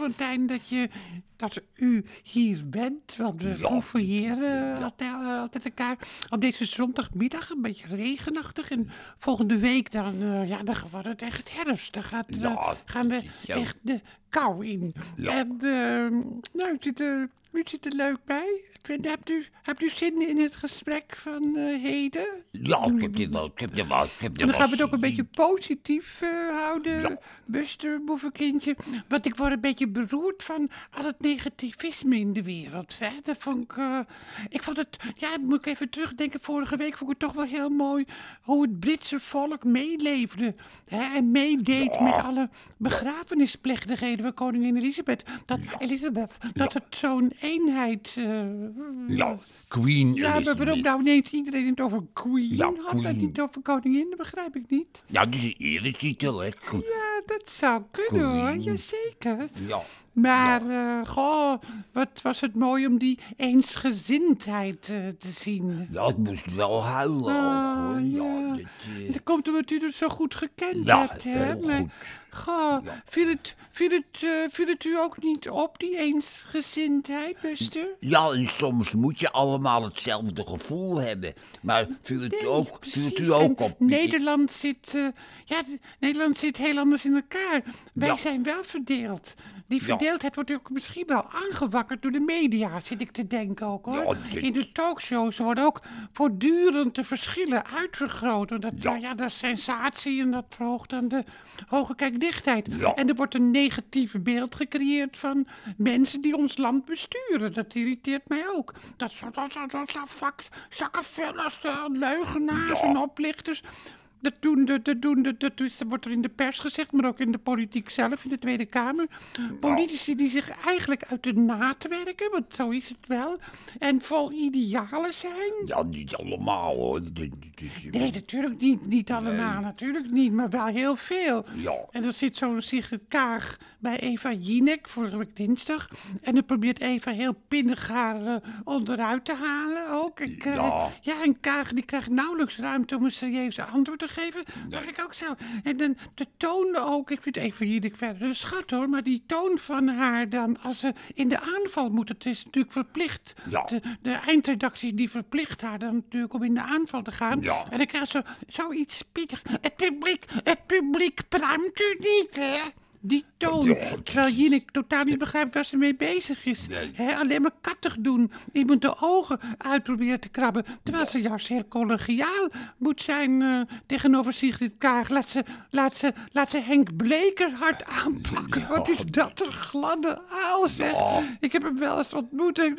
Fontijn, dat, je, dat u hier bent. Want we Ja. fouilleren altijd, altijd elkaar op deze zondagmiddag. Een beetje regenachtig. En volgende week dan, eh, ja, dan wordt het echt herfst. Dan gaat, eh, Ja, gaan we ja. echt de kou in. En eh, nou, u zit, er, u zit er leuk bij. Ik weet- Hebt u, hebt u zin in het gesprek van eh, heden? Ja, ik heb dit wel, ik heb wel, ik heb En dan wel gaan we het ook een beetje positief eh, houden, Ja. Buster, boevenkindje. Want ik word een beetje beroerd van al het negativisme in de wereld. Hè? Dat vond ik, eh, ik vond het, ja, moet ik even terugdenken. Vorige week vond ik het toch wel heel mooi hoe het Britse volk meeleefde. Hè? En meedeed met alle begrafenisplechtigheden van koningin Elisabeth. Dat, Elisabeth, dat het zo'n eenheid... Ja, Queen ja, maar waarom nou ineens iedereen het over Queen Ja, had Queen. niet over koningin? Dat begrijp ik niet. Ja, dat is een eretitel, hè. Ja, dat zou kunnen hoor, jazeker. Ja. Maar, eh, goh, wat was het mooi om die eensgezindheid eh, te zien. Ik moest wel huilen ook, Ah, hoor. Ja, ja. dat, Dat komt omdat u het zo goed gekend Ja, hebt, hè? heel Maar, goed. Goh, viel, het, viel, het, eh, viel het u ook niet op, die eensgezindheid, Buster? Ja, en soms moet je allemaal hetzelfde gevoel hebben. Maar viel het, Nee, ook, viel het precies. u ook En op? Nederland zit, ja, Nederland zit heel anders in elkaar. Wij Ja. zijn wel verdeeld. Die verdeeldheid wordt ook misschien wel aangewakkerd door de media, zit ik te denken ook hoor. Dit- In de talkshows worden ook voortdurend de verschillen uitvergroot. En dat, Ja. dat is sensatie en dat verhoogt dan de hoge kijkdichtheid. En er wordt een negatief beeld gecreëerd van mensen die ons land besturen. Dat irriteert mij ook. Dat zijn dat, dat, dat eh, leugenaars en oplichters. Dat, doen dat, doen dat is- wordt er in de pers gezegd, maar ook in de politiek zelf, in de Tweede Kamer. Politici die zich eigenlijk uit de naad werken, want zo is het wel. En vol idealen zijn. Ja, niet allemaal, hoor. Dat- dat Nee, natuurlijk niet. Niet allemaal, natuurlijk niet, maar wel heel veel. Ja. En dan zit zo'n Sigrid Kaag bij Eva Jinek, vorige week dinsdag. En dan probeert Eva heel pinnig haar eh, onderuit te halen ook. En, eh, Ja. ja, en Kaag die krijgt nauwelijks ruimte om een serieuze antwoord te geven. Dat vind ik ook zo. En dan de toon ook. Ik vind Eva Jinek verder een schat hoor. Maar die toon van haar dan als ze in de aanval moet. Het is natuurlijk verplicht. Ja. De, de eindredactie die verplicht haar dan natuurlijk om in de aanval te gaan. Ja. En dan krijgt ze zoiets spittigs. Het publiek, het publiek pruimt u niet, hè? Die toon. Terwijl Jinek totaal niet begrijpt waar ze mee bezig is. Nee. Alleen maar kattig doen. Iemand de ogen uitproberen te krabben. Terwijl ze juist heel collegiaal moet zijn eh, tegenover Sigrid Kaag. Laat ze, laat, ze, laat ze Henk Bleker hard aanpakken. Wat is dat een gladde aal, zeg. Ja. Ik heb hem wel eens ontmoet.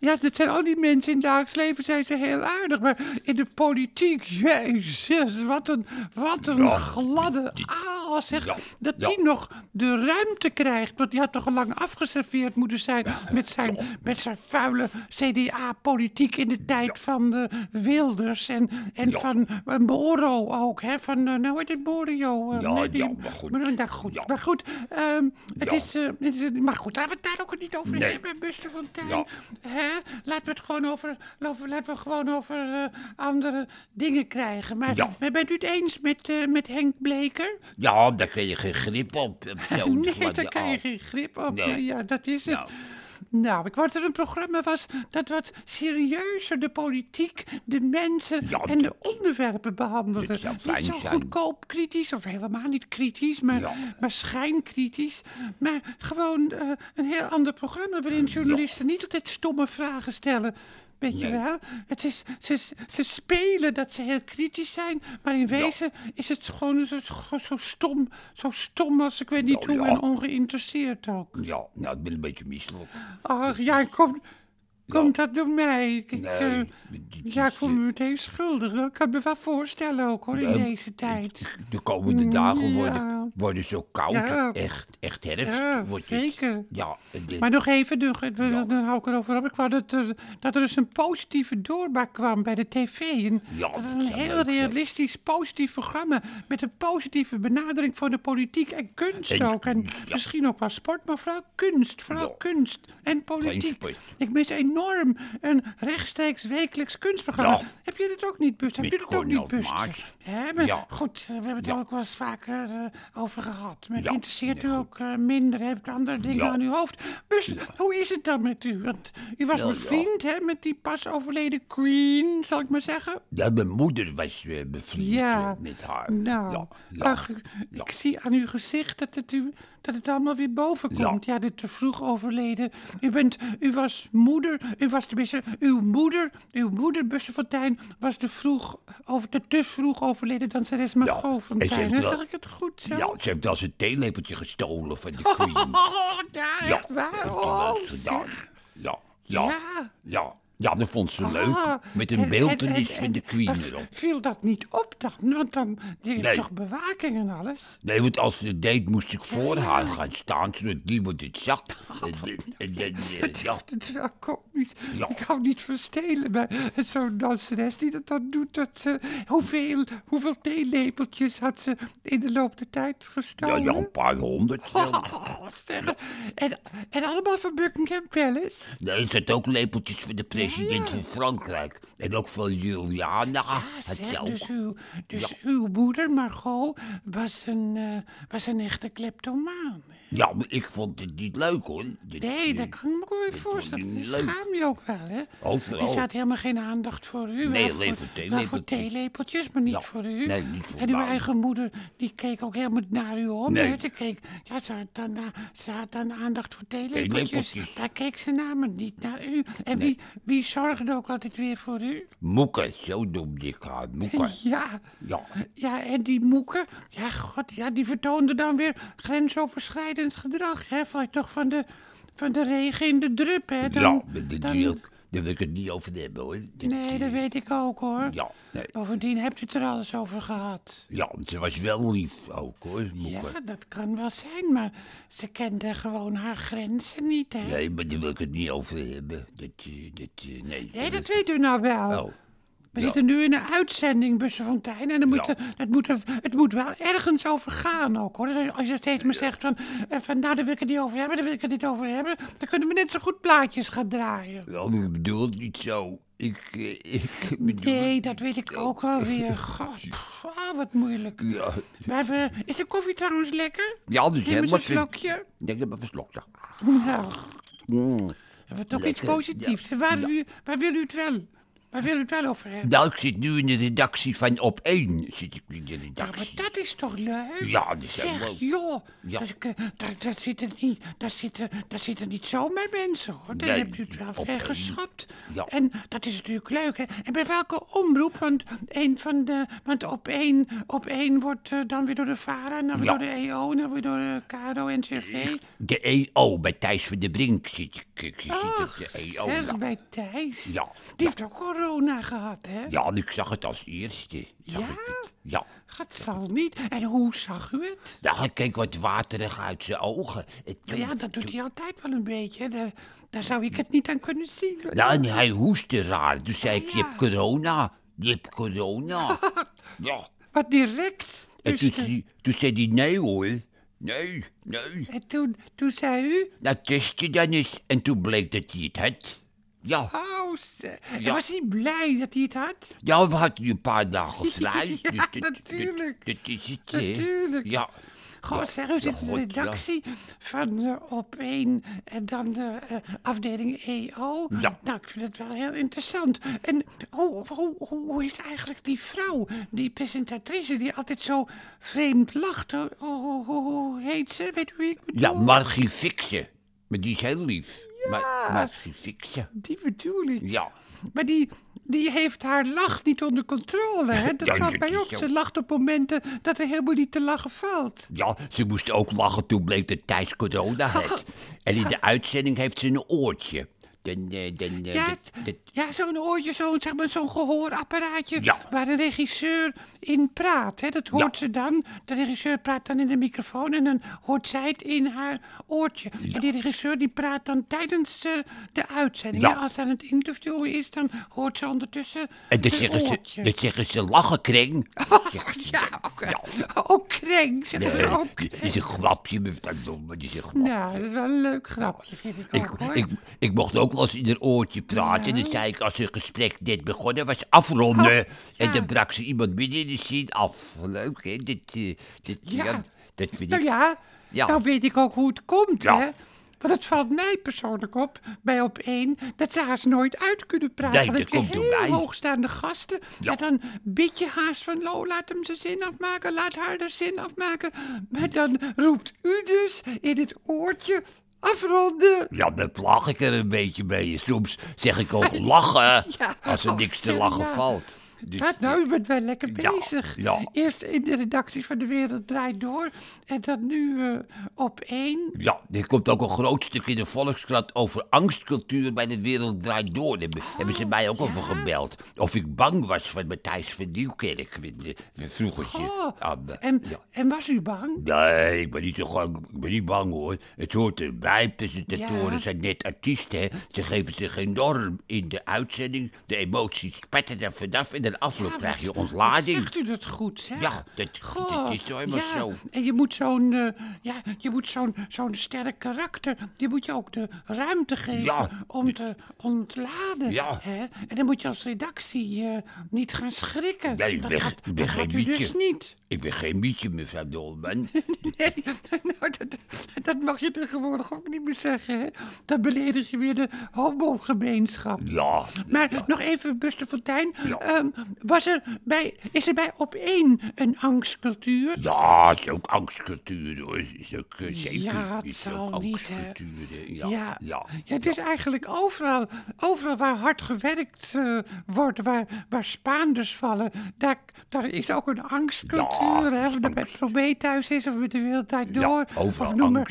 Ja, dat zijn al die mensen in het dagelijks leven zijn ze heel aardig. Maar in de politiek, jezus, wat een, wat een gladde aal, zeg. Dat die nog de ruimte krijgt. Want die had toch al lang afgeserveerd moeten zijn met zijn, met zijn vuile CDA-politiek in de tijd van de Wilders. En, en van eh, Moro ook, hè. Van, eh, nou hoe heet het, Morio? eh, Ja, nee, die- ja, maar goed. Maar, nou, goed, Ja. maar goed, ehm, het Ja. is, eh, het is... Maar goed, laten we het daar ook niet over Nee. hebben, Buster. Ja. Hè? Laten we het gewoon over, over, laten we gewoon over eh, andere dingen krijgen. Maar, maar bent u het eens met, eh, met Henk Bleker? Ja, daar kun je geen grip op. nee, daar kan je geen grip op. Nee. Ja, ja, dat is het. Ja. Nou, ik wou dat er een programma was dat wat serieuzer de politiek, de mensen Ja, en de onderwerpen behandelde. Niet zo goedkoop kritisch, of helemaal niet kritisch, maar, Ja. maar schijnkritisch. Maar gewoon eh, een heel ander programma waarin journalisten niet altijd stomme vragen stellen. Weet je wel? Het is, ze, ze spelen dat ze heel kritisch zijn, maar in wezen is het gewoon zo, zo, stom, zo stom als ik weet niet Nou, hoe ja. en ongeïnteresseerd ook. Ja, nou, ik ben een beetje misselijk. Ach ja, kom, komt dat door mij? Ik, ik, Nee, eh, ja, ik is, voel me meteen schuldig. Dat kan ik me wel voorstellen ook hoor, in deze tijd. De komende dagen worden, Ja. worden zo koud. Ja. Echt, echt herfst Ja, wordt het. zeker. Ja, en dit- Maar nog even, dan, Ja. dan hou ik erover op. Ik wou dat er, dat er dus een positieve doorbraak kwam bij de tv. En Ja, dat dat een heel leuk realistisch, positief programma. Met een positieve benadering van de politiek en kunst En- ook. En ja. misschien ook wel sport, maar vooral kunst. Vooral Ja. kunst en politiek. Ik mis enorm een rechtstreeks wekelijks kunstprogramma. Ja. Heb je dit ook niet, Buster? Heb je dit ook niet. Hè, maar Ja. Goed, we hebben het Ja. ook wel eens vaker eh, over gehad. Maar het interesseert u ook eh, minder. Heb ik andere dingen aan uw hoofd. Dus hoe is het dan met u? Want u was ja. bevriend hè, met die pas overleden queen, zal ik maar zeggen. Ja, mijn moeder was eh, bevriend eh, met haar. Nou, ach, ik zie aan uw gezicht dat het, u, dat het allemaal weer boven Ja. komt. Ja, de te vroeg overleden. U, bent, u was moeder, u was tenminste, uw moeder, uw moeder Bussenfontein was de vroeg, over, de te vroeg overleden danseres Margot ze Fontein. heeft hè? wel- Zeg ik het goed zo? Ja, ze heeft als een theelepeltje gestolen van de queen. Oh, ja, ja, echt waar? wel Oh. Ja, ja, Ja. Ja. Dat vond ze Ah, leuk. Met een en- beeldenis en- van de queen erop. Viel dat niet op dan? Want dan je hebt Nee. toch bewaking en alles? Nee, want als ze het deed, moest ik voor haar gaan staan, zodat niemand het zag. Dan, eh, ja, Het is wel komisch. Ja. Ik hou niet van stelen, maar zo'n danseres die dat dan doet, dat ze, hoeveel, hoeveel theelepeltjes had ze in de loop der tijd gestolen? ja, een paar honderd. Oh. En, en allemaal van Buckingham Palace? Nee, er zat ook lepeltjes voor de president Ja, ja. van Frankrijk. En ook van Juliana. Ja, had zeg, dus, uw, dus uw moeder, Margot, was een, eh, was een echte kleptomaan. Ja, maar ik vond het niet leuk hoor. Dit- Nee, dat kan ik me dat vond voorstellen. je schaam je ook wel, hè? Overal. Er staat helemaal geen aandacht voor u. Nee, alleen voor, wel voor theelepeltjes. theelepeltjes, maar niet Ja. voor u. Nee, niet voor En uw eigen moeder, die keek ook helemaal naar u om. Nee. hè? Ze, keek, ja, ze, had dan, eh, ze had dan aandacht voor theelepeltjes. Theelepeltjes. Daar keek ze naar, maar niet naar u. En wie, wie zorgde ook altijd weer voor u? Moeke, zo noemde ik haar. Moeke. Ja, Ja. ja, en die moeken, ja, god, ja, die vertoonden dan weer grensoverschrijdend gedrag. Hè? Van, toch van de, van de regen in de drup, hè? Dan, ja, dan- daar wil ik het niet over hebben hoor. Dat, Nee, dat weet ik ook hoor. Ja, nee. Bovendien hebt u het er alles over gehad. Ja, want ze was wel lief ook hoor, Moeke. Ja, dat kan wel zijn, maar ze kende gewoon haar grenzen niet, hè? Nee, maar daar wil ik het niet over hebben. Dat, eh, dat, eh, nee. Nee, dat weet u nou wel. Oh, We ja. zitten nu in een uitzending, Bussenfontein, en er moet, Ja. het, moet het moet wel ergens over gaan ook, hoor. Dus als je steeds maar zegt van, eh, van, nou, daar wil ik het niet over hebben, daar wil ik het niet over hebben, dan kunnen we net zo goed plaatjes gaan draaien. Ja, maar ik bedoel het niet zo. Ik, eh, ik bedoel Nee, dat weet ik ook wel weer. God, ah, wat moeilijk. Ja, is de koffie trouwens lekker? ja dus helemaal een slokje. Ik dat ik even een slokje. Nou, Mm. hebben we toch iets positiefs. ja. Waar, Ja. u, waar wil u het wel? Waar wil u het wel over hebben? Nou, ik zit nu in de redactie van Op 1. Zit ik in de Ja, maar redactie. dat is toch leuk? Ja, dat is Zeg, leuk. joh, Ja. dat, ik, eh, daar, daar, zitten niet, daar, zitten, daar zitten niet zomaar mensen, hoor. Dan Nee, hebt u het wel op ver één. geschapt. Ja. En dat is natuurlijk leuk, hè. En bij welke omroep? Want, een van de, want op, één, op één wordt eh, dan weer door de VARA, en dan weer Ja. door de EO, en dan weer door de KRO en NCRV. De EO, bij Thijs van der Brink zit ik. Ik zit op Ach, de EO. zeg, bij Thijs. Ja, Die heeft ook corona gehad, hè? ja, ik zag het als eerste. Zag Ja? ik het. Ja. Het zal niet. En hoe zag u het? Ja, hij keek wat waterig uit zijn ogen. En toen- Ja, dat doet hij altijd wel een beetje. Daar, daar zou ik het niet aan kunnen zien. Ja, en hij hoestte raar. Toen zei ik, je ja. hebt corona. Je hebt corona. ja. Wat direct. En Dus toen, de- zei- toen zei hij, nee hoor. Nee, nee. en toen, toen zei u... Nou, test je dan eens. En toen bleek dat hij het had. Ja, en Ja. was hij blij dat hij het had? ja we hadden een paar dagen vrij. Ja, dus dat- natuurlijk. Dat, dat is het, hè. Natuurlijk. Ja. Goh, zeg, u zit in de God, ja. redactie van eh, op één en dan de eh, afdeling EO. Ja. Nou, ik vind het wel heel interessant. En hoe, hoe, hoe, hoe is eigenlijk die vrouw, die presentatrice, die altijd zo vreemd lacht? Hoe, hoe, hoe, hoe heet ze? Weet u wie ik bedoel? Ja, Margie Fixen. Maar die is heel lief. Maar, Margie Fixen. Die bedoel ik. Ja. Maar die, die heeft haar lach niet onder controle. Hè? Dat Ja, valt mij op. Ze lacht op momenten dat er helemaal niet te lachen valt. Ja, ze moest ook lachen toen bleek dat Thijs corona had. En in de uitzending heeft ze een oortje. Ja, dat- dat- ja zo'n oortje, zo'n zeg maar, zo'n gehoorapparaatje Ja. waar een regisseur in praat. Hè? Dat hoort Ja. ze dan. De regisseur praat dan in de microfoon en dan hoort zij het in haar oortje. En die regisseur die praat dan tijdens eh, de uitzending. Ja. Als ze aan het interviewen is, dan hoort ze ondertussen en dan het zeggen, ze, zeggen lachen, kring. Zeggen ze ja, ook, kreng, zeggen ze Nee, ook. is een grapje, mevrouw die is een grapje. Nou, dat is wel een leuk grapje, vind ik ook, Ik, hoor. ik, ik mocht ook in haar oortje praten. En Ja. dan zei ik, als een gesprek net begonnen was, afronden. Oh, En ja. dan brak ze iemand binnen in de zin af. Leuk, hè? Dit, eh, dit, Ja, ja, Dat vind Nou ik... ja, Ja. nou weet ik ook hoe het komt, Ja. hè. Want het valt mij persoonlijk op, bij op één, dat ze haast nooit uit kunnen praten. Nee, dat komt door mij. hoogstaande gasten. Ja. En dan bid je haast van, oh, laat hem zijn zin afmaken, laat haar de zin afmaken. Maar dan roept u dus in het oortje, afronden. Ja, dan lach ik er een beetje mee. Soms zeg ik ook lachen Ja, als er oh, niks te stel, lachen valt. Dus, nou, u bent wel lekker bezig. ja. Eerst in de redactie van De Wereld Draait Door. En dan nu eh, op één. Ja, er komt ook een groot stuk in de Volkskrant over angstcultuur bij de wereld draait door. Daar hebben- hebben ze mij ook over gebeld. Of ik bang was van Matthijs van Nieuwkerk, vroegertje. Oh, aan en, Ja. en was u bang? Nee, ik ben niet, zo ik ben niet bang hoor. Het hoort erbij. Presentatoren zijn net artiesten. Hè. Ze geven zich enorm in de uitzending. De emoties spetten er vanaf. En dan afloop Ja, krijg je ontlading. Zegt u dat goed, zeg? Ja, dat, dat is nou helemaal ja. zo. En je moet zo'n eh, ja, je moet zo'n zo'n sterk karakter, die moet je ook de ruimte geven Ja. om te ontladen. Ja. Hè? En dan moet je als redactie niet gaan schrikken. Nee, dat gaat, dat u dus niet. Ik ben geen mietje, mevrouw Dolman. Nee, nou, dat, dat mag je tegenwoordig ook niet meer zeggen, hè? Dan beledig je weer de homogemeenschap. Ja, Maar nog even, Buster Fontijn. Ja. ehm, was er bij, is er bij op één een angstcultuur? Ja, het is ook angstcultuur hoor. Het is ook eh, zeker. Ja, het zal niet, hè. ja. ja. Ja, het is eigenlijk overal, overal waar hard gewerkt eh, wordt, waar, waar Spaanders vallen, daar, daar is ook een angstcultuur. Ja, hè? Of dat bij. Prometheus is of met de Wereldtijd Door. of noem maar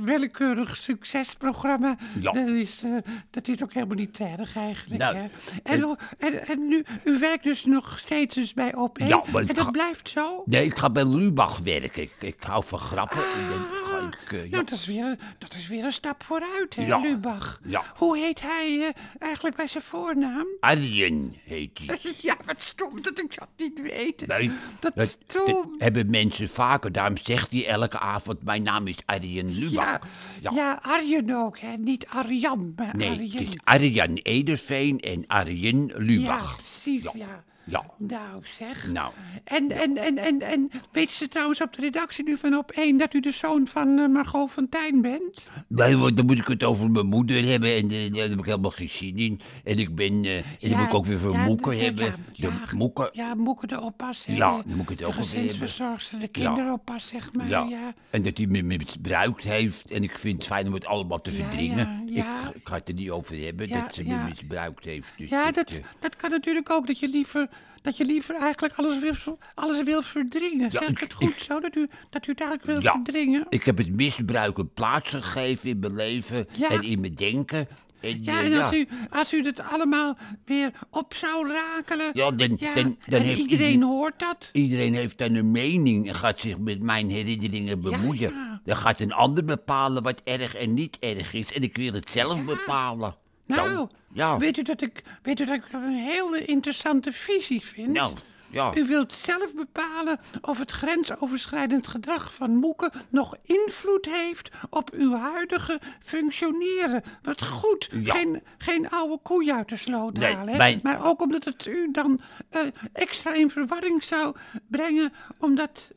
willekeurig succesprogramma. Ja. Dat, is, eh, dat is ook helemaal niet erg eigenlijk. Nou, hè? En, hoe- en, en nu, u werkt dus nog steeds dus bij op Ja, en dat ga- blijft zo? Nee, ik ga bij Lubach werken. Ik, ik hou van grappen. Ah, ik, eh, ja. Nou, dat is, weer, dat is weer een stap vooruit, hè, Ja, Lubach? ja. Hoe heet hij eh, eigenlijk bij zijn voornaam? Arjen heet hij. Ja, wat stom dat ik dat niet weet. Nee, dat dat, stom. dat hebben mensen vaker. Daarom zegt hij elke avond, mijn naam is Arjen Lubach. Ja, Ja. ja. Arjen ook, hè? Niet Arjan, maar Nee, Arjen. het is Arjan Ederveen en Arjen ja, Lubach. precies, ja. Ja. Nou, zeg. Nou. En, en, en, en, en weten ze trouwens op de redactie nu van op één dat u de zoon van eh, Margot Fontijn bent? Nee, want dan moet ik het over mijn moeder hebben en eh, daar heb ik helemaal geen zin in. En ik ben, eh, en dan moet ik ook weer voor ja, Moeke ja, hebben. Ja, de ja, Moeke. Ja, Moeke de oppas. hè, Ja, de- dan moet ik het de ook alweer hebben. gezinsverzorgster, de kinderoppas, zeg maar. Ja. En dat hij me misbruikt heeft. En ik vind het fijn om het allemaal te verdringen. Ik, ik ga het er niet over hebben dat ze me misbruikt heeft. Dus Ja, dat, dat kan natuurlijk ook, dat je liever, dat je liever eigenlijk alles wil, alles wil verdringen. Ja, zeg ik het goed ik- zo, dat u, dat u het eigenlijk wil Ja. verdringen? ik heb het misbruik een plaats gegeven in mijn leven Ja. en in mijn denken. En, Ja, eh, en als, u, als u het allemaal weer op zou rakelen, Ja, dan- dan- dan en heeft iedereen ieder- hoort dat. Iedereen heeft dan een mening en gaat zich met mijn herinneringen bemoeien. Dan gaat een ander bepalen wat erg en niet erg is. En ik wil het zelf bepalen. Nou, ja. weet, u dat ik, weet u dat ik een hele interessante visie vind? Nou, ja. U wilt zelf bepalen of het grensoverschrijdend gedrag van Moeke nog invloed heeft op uw huidige functioneren. Wat goed, Ja. geen, geen oude koe uit de sloot Nee, halen. hè? mijn- Maar ook omdat het u dan eh, extra in verwarring zou brengen, omdat...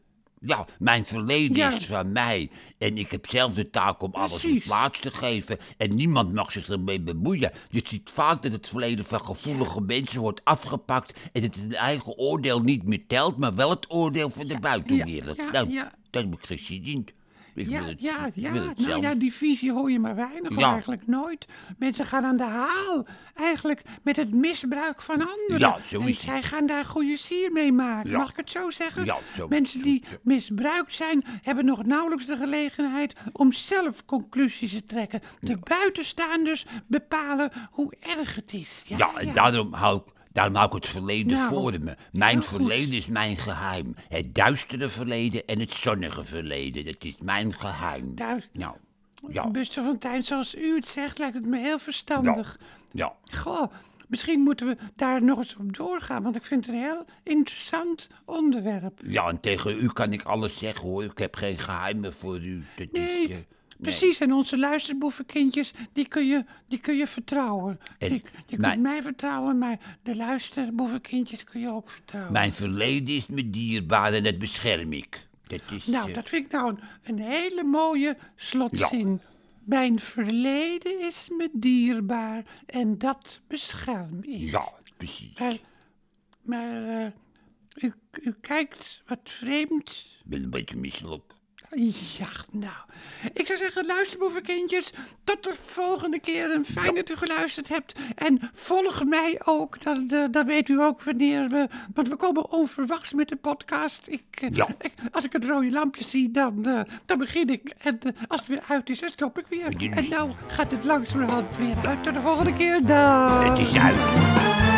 Ja, mijn verleden Ja. is van mij. En ik heb zelf de taak om alles een plaats te geven. En niemand mag zich ermee bemoeien. Je ziet vaak dat het verleden van gevoelige mensen wordt afgepakt. En dat het eigen oordeel niet meer telt, maar wel het oordeel van de buitenwereld. nou, daar heb ik in. Ik Ja, het, ja, ja. Nou zelf. ja, die visie hoor je maar weinig, Ja. eigenlijk nooit. Mensen gaan aan de haal, eigenlijk met het misbruik van anderen. Ja, zo en het. zij gaan daar goede sier mee maken, mag ik het zo zeggen? Zo- Mensen zo- die zo. misbruikt zijn, hebben nog nauwelijks de gelegenheid om zelf conclusies te trekken. De buitenstaanders bepalen hoe erg het is. Ja, Ja, en daarom hou ik, daarom hou ik het verleden Nou, voor me. Mijn goed. verleden is mijn geheim. Het duistere verleden en het zonnige verleden. Dat is mijn geheim. Daar- Nou, ja, Buster van Tijn, zoals u het zegt, lijkt het me heel verstandig. ja. Goh, misschien moeten we daar nog eens op doorgaan, want ik vind het een heel interessant onderwerp. Ja, en tegen u kan ik alles zeggen hoor. Ik heb geen geheimen voor u. Dat is, eh, precies. En onze luisterboevenkindjes, die kun je, die kun je vertrouwen. En Je, je mijn- kunt mij vertrouwen, maar de luisterboevenkindjes kun je ook vertrouwen. Mijn verleden is me dierbaar en dat bescherm ik. Dat is... Nou, eh, dat vind ik nou een, een hele mooie slotzin. Mijn verleden is me dierbaar en dat bescherm ik. Ja, precies. Maar, maar eh, u, u kijkt wat vreemd. Ik ben een beetje misselijk. Ja, nou. Ik zou zeggen, luister, boevenkindjes. Tot de volgende keer. En fijn dat u geluisterd hebt. En volg mij ook. Dan, eh, dan weet u ook wanneer we... Want we komen onverwachts met de podcast. Ik, eh, Ja. ik- als ik het rode lampje zie, dan, eh, dan begin ik. En als het weer uit is, dan stop ik weer. En nou gaat het langzamerhand weer uit. Tot de volgende keer. Dag. Het is uit.